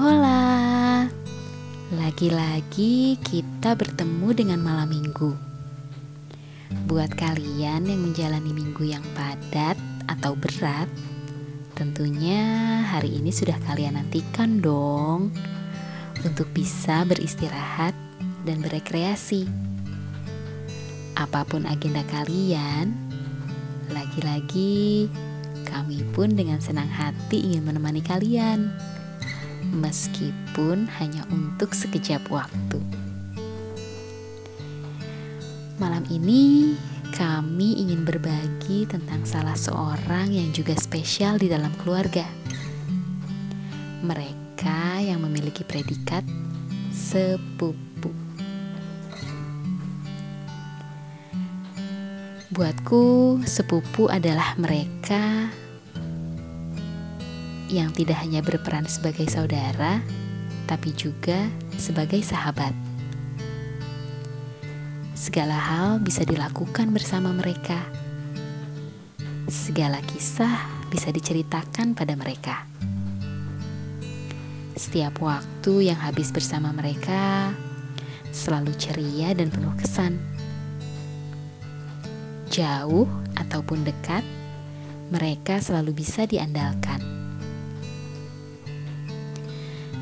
Hola, lagi-lagi kita bertemu dengan malam minggu. Buat kalian yang menjalani minggu yang padat atau berat, tentunya hari ini sudah kalian nantikan dong untuk bisa beristirahat dan berekreasi. Apa pun agenda kalian, lagi-lagi kami pun dengan senang hati ingin menemani kalian meskipun hanya untuk sekejap waktu. Malam ini kami ingin berbagi tentang salah seorang yang juga spesial di dalam keluarga. Mereka yang memiliki predikat sepupu. Buatku, sepupu adalah mereka yang tidak hanya berperan sebagai saudara, tapi juga sebagai sahabat. Segala hal bisa dilakukan bersama mereka. Segala kisah bisa diceritakan pada mereka. Setiap waktu yang habis bersama mereka selalu ceria dan penuh kesan. Jauh ataupun dekat, mereka selalu bisa diandalkan.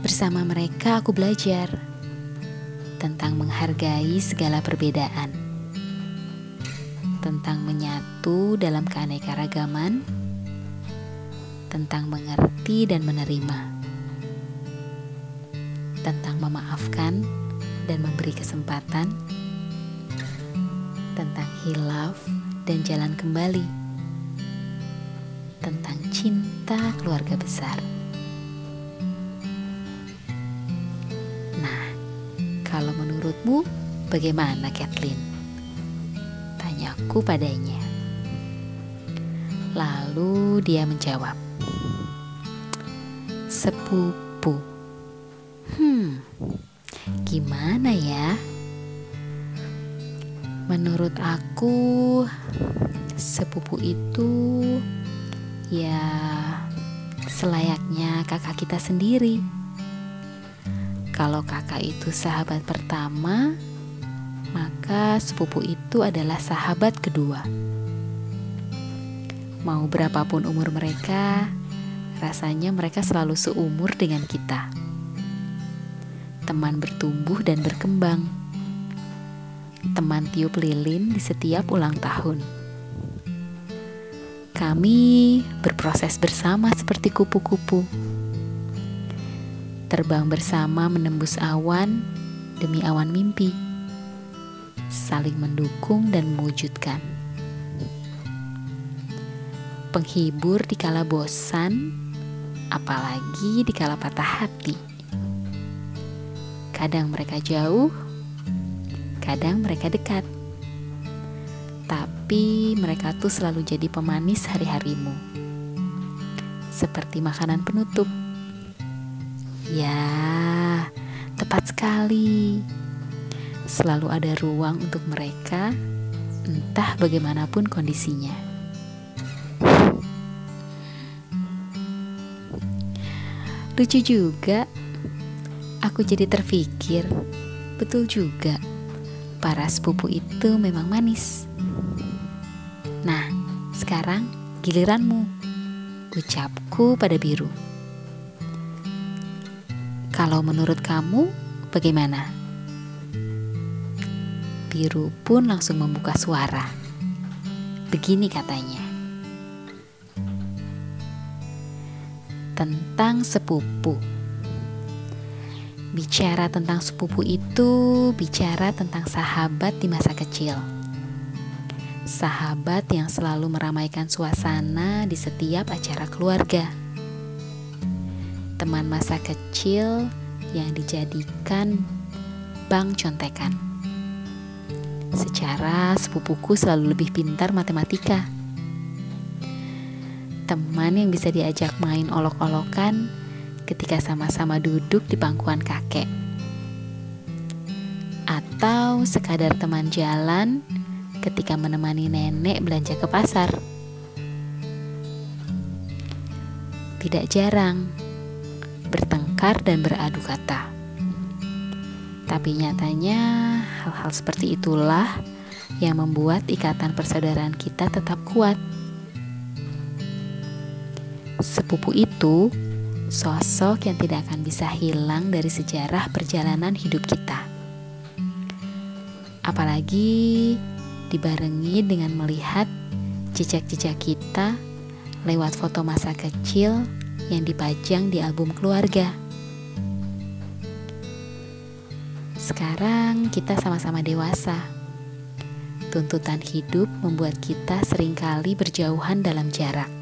Bersama mereka aku belajar tentang menghargai segala perbedaan, tentang menyatu dalam keanekaragaman, tentang mengerti dan menerima, tentang memaafkan dan memberi kesempatan, tentang hilaf dan jalan kembali, tentang cinta keluarga besar. Menurutmu, bagaimana Kathleen? Tanyaku padanya. Lalu dia menjawab, Sepupu. Hmm, gimana ya? Menurut aku, sepupu itu ya selayaknya kakak kita sendiri kalau kakak itu sahabat pertama, maka sepupu itu adalah sahabat kedua. Mau berapapun umur mereka, rasanya mereka selalu seumur dengan kita. Teman bertumbuh dan berkembang. Teman tiup lilin di setiap ulang tahun. Kami berproses bersama seperti kupu-kupu terbang bersama menembus awan demi awan mimpi, saling mendukung dan mewujudkan. Penghibur di kala bosan, apalagi di kala patah hati. Kadang mereka jauh, kadang mereka dekat. Tapi mereka tuh selalu jadi pemanis hari-harimu. Seperti makanan penutup Ya, tepat sekali. Selalu ada ruang untuk mereka, entah bagaimanapun kondisinya. Lucu juga, aku jadi terpikir, betul juga, para sepupu itu memang manis. Nah, sekarang giliranmu, ucapku pada biru. Kalau menurut kamu, bagaimana? Biru pun langsung membuka suara. Begini katanya. Tentang sepupu. Bicara tentang sepupu itu bicara tentang sahabat di masa kecil. Sahabat yang selalu meramaikan suasana di setiap acara keluarga teman masa kecil yang dijadikan bank contekan. Secara sepupuku selalu lebih pintar matematika. Teman yang bisa diajak main olok-olokan ketika sama-sama duduk di pangkuan kakek. Atau sekadar teman jalan ketika menemani nenek belanja ke pasar. Tidak jarang bertengkar dan beradu kata. Tapi nyatanya, hal-hal seperti itulah yang membuat ikatan persaudaraan kita tetap kuat. Sepupu itu sosok yang tidak akan bisa hilang dari sejarah perjalanan hidup kita. Apalagi dibarengi dengan melihat jejak-jejak kita lewat foto masa kecil yang dipajang di album keluarga. Sekarang kita sama-sama dewasa. Tuntutan hidup membuat kita sering kali berjauhan dalam jarak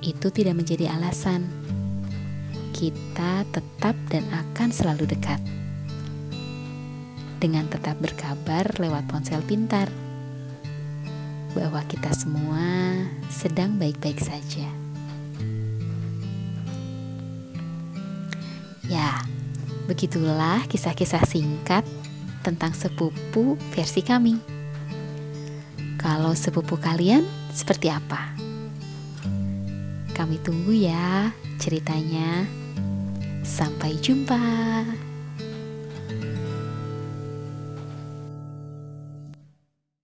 itu tidak menjadi alasan. Kita tetap dan akan selalu dekat. Dengan tetap berkabar lewat ponsel pintar bahwa kita semua sedang baik-baik saja. Ya, begitulah kisah-kisah singkat tentang sepupu versi kami. Kalau sepupu kalian seperti apa? Kami tunggu ya ceritanya. Sampai jumpa.